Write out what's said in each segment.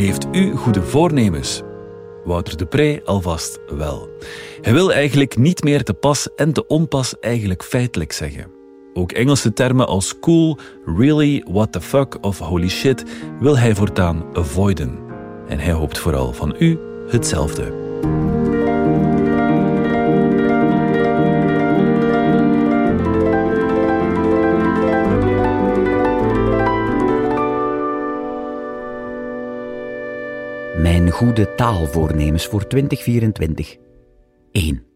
Heeft u goede voornemens? Wouter de Pre alvast wel. Hij wil eigenlijk niet meer te pas en te onpas eigenlijk feitelijk zeggen. Ook Engelse termen als cool, really, what the fuck of holy shit wil hij voortaan avoiden. En hij hoopt vooral van u hetzelfde. Goede taalvoornemens voor 2024. 1.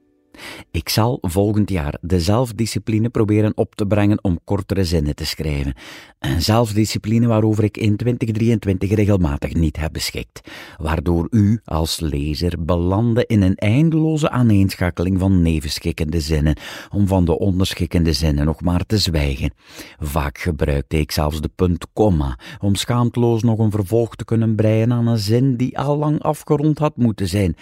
Ik zal volgend jaar de zelfdiscipline proberen op te brengen om kortere zinnen te schrijven. Een zelfdiscipline waarover ik in 2023 regelmatig niet heb beschikt, waardoor u als lezer belandde in een eindeloze aaneenschakeling van nevenschikkende zinnen, om van de onderschikkende zinnen nog maar te zwijgen. Vaak gebruikte ik zelfs de punt komma, om schaamteloos nog een vervolg te kunnen breien aan een zin die al lang afgerond had moeten zijn.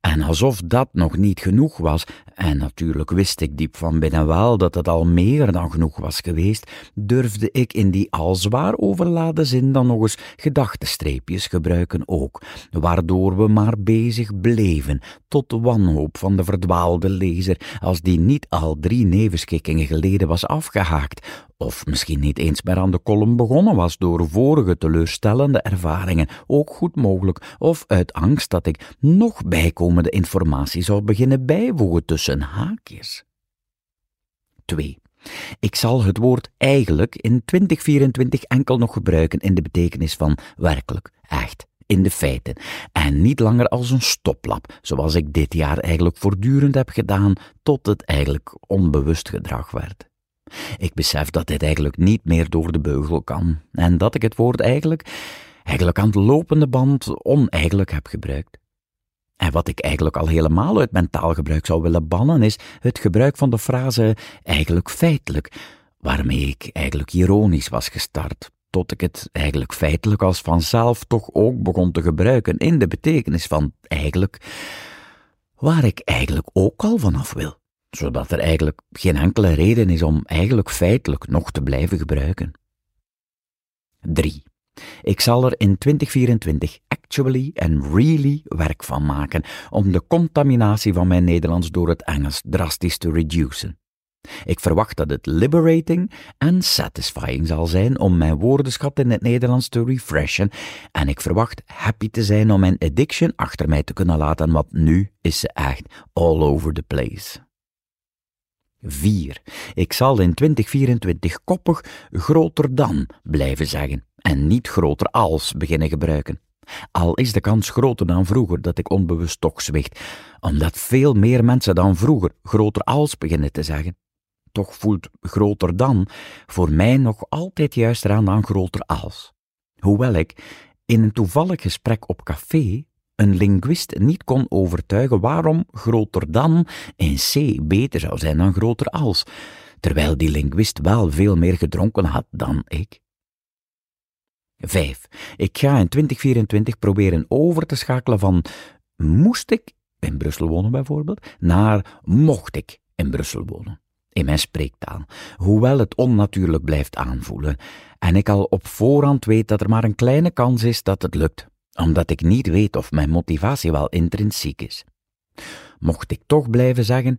En alsof dat nog niet genoeg was, en natuurlijk wist ik diep van binnen wel dat het al meer dan genoeg was geweest, durfde ik in die al zwaar overladen zin dan nog eens gedachtenstreepjes gebruiken ook, waardoor we maar bezig bleven, tot wanhoop van de verdwaalde lezer, als die niet al drie nevenskikkingen geleden was afgehaakt, of misschien niet eens meer aan de kolom begonnen was door vorige teleurstellende ervaringen, ook goed mogelijk, of uit angst dat ik nog bijkomende informatie zou beginnen bijvoegen tussen haakjes. 2. Ik zal het woord eigenlijk in 2024 enkel nog gebruiken in de betekenis van werkelijk, echt, in de feiten, en niet langer als een stoplap, zoals ik dit jaar eigenlijk voortdurend heb gedaan, tot het eigenlijk onbewust gedrag werd. Ik besef dat dit eigenlijk niet meer door de beugel kan en dat ik het woord eigenlijk, eigenlijk aan de lopende band oneigenlijk heb gebruikt. En wat ik eigenlijk al helemaal uit mijn taalgebruik zou willen bannen, is het gebruik van de frase eigenlijk feitelijk, waarmee ik eigenlijk ironisch was gestart, tot ik het eigenlijk feitelijk als vanzelf toch ook begon te gebruiken in de betekenis van eigenlijk, waar ik eigenlijk ook al vanaf wil zodat er eigenlijk geen enkele reden is om eigenlijk feitelijk nog te blijven gebruiken. 3. Ik zal er in 2024 actually and really werk van maken om de contaminatie van mijn Nederlands door het Engels drastisch te reduceren. Ik verwacht dat het liberating en satisfying zal zijn om mijn woordenschat in het Nederlands te refreshen en ik verwacht happy te zijn om mijn addiction achter mij te kunnen laten, want nu is ze echt all over the place. 4. Ik zal in 2024 koppig groter dan blijven zeggen en niet groter als beginnen gebruiken. Al is de kans groter dan vroeger dat ik onbewust toch zwicht, omdat veel meer mensen dan vroeger groter als beginnen te zeggen. Toch voelt groter dan voor mij nog altijd juist aan dan groter als. Hoewel ik in een toevallig gesprek op café een linguist niet kon overtuigen waarom groter dan in C beter zou zijn dan groter als, terwijl die linguist wel veel meer gedronken had dan ik. 5. Ik ga in 2024 proberen over te schakelen van moest ik in Brussel wonen bijvoorbeeld, naar mocht ik in Brussel wonen. In mijn spreektaal, hoewel het onnatuurlijk blijft aanvoelen en ik al op voorhand weet dat er maar een kleine kans is dat het lukt omdat ik niet weet of mijn motivatie wel intrinsiek is. Mocht ik toch blijven zeggen,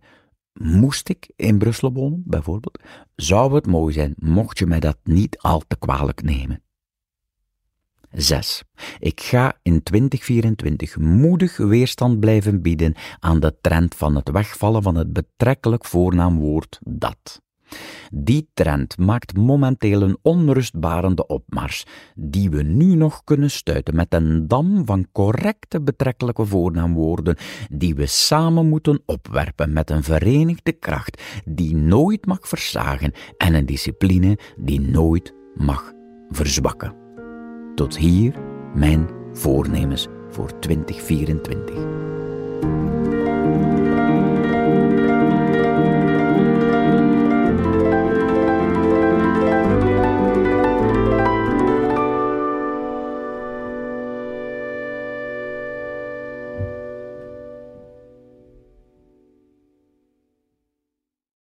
moest ik in Brussel wonen, bijvoorbeeld, zou het mooi zijn mocht je mij dat niet al te kwalijk nemen. 6. Ik ga in 2024 moedig weerstand blijven bieden aan de trend van het wegvallen van het betrekkelijk voornaamwoord dat. Die trend maakt momenteel een onrustbarende opmars, die we nu nog kunnen stuiten met een dam van correcte betrekkelijke voornaamwoorden, die we samen moeten opwerpen met een verenigde kracht die nooit mag versagen en een discipline die nooit mag verzwakken. Tot hier mijn voornemens voor 2024.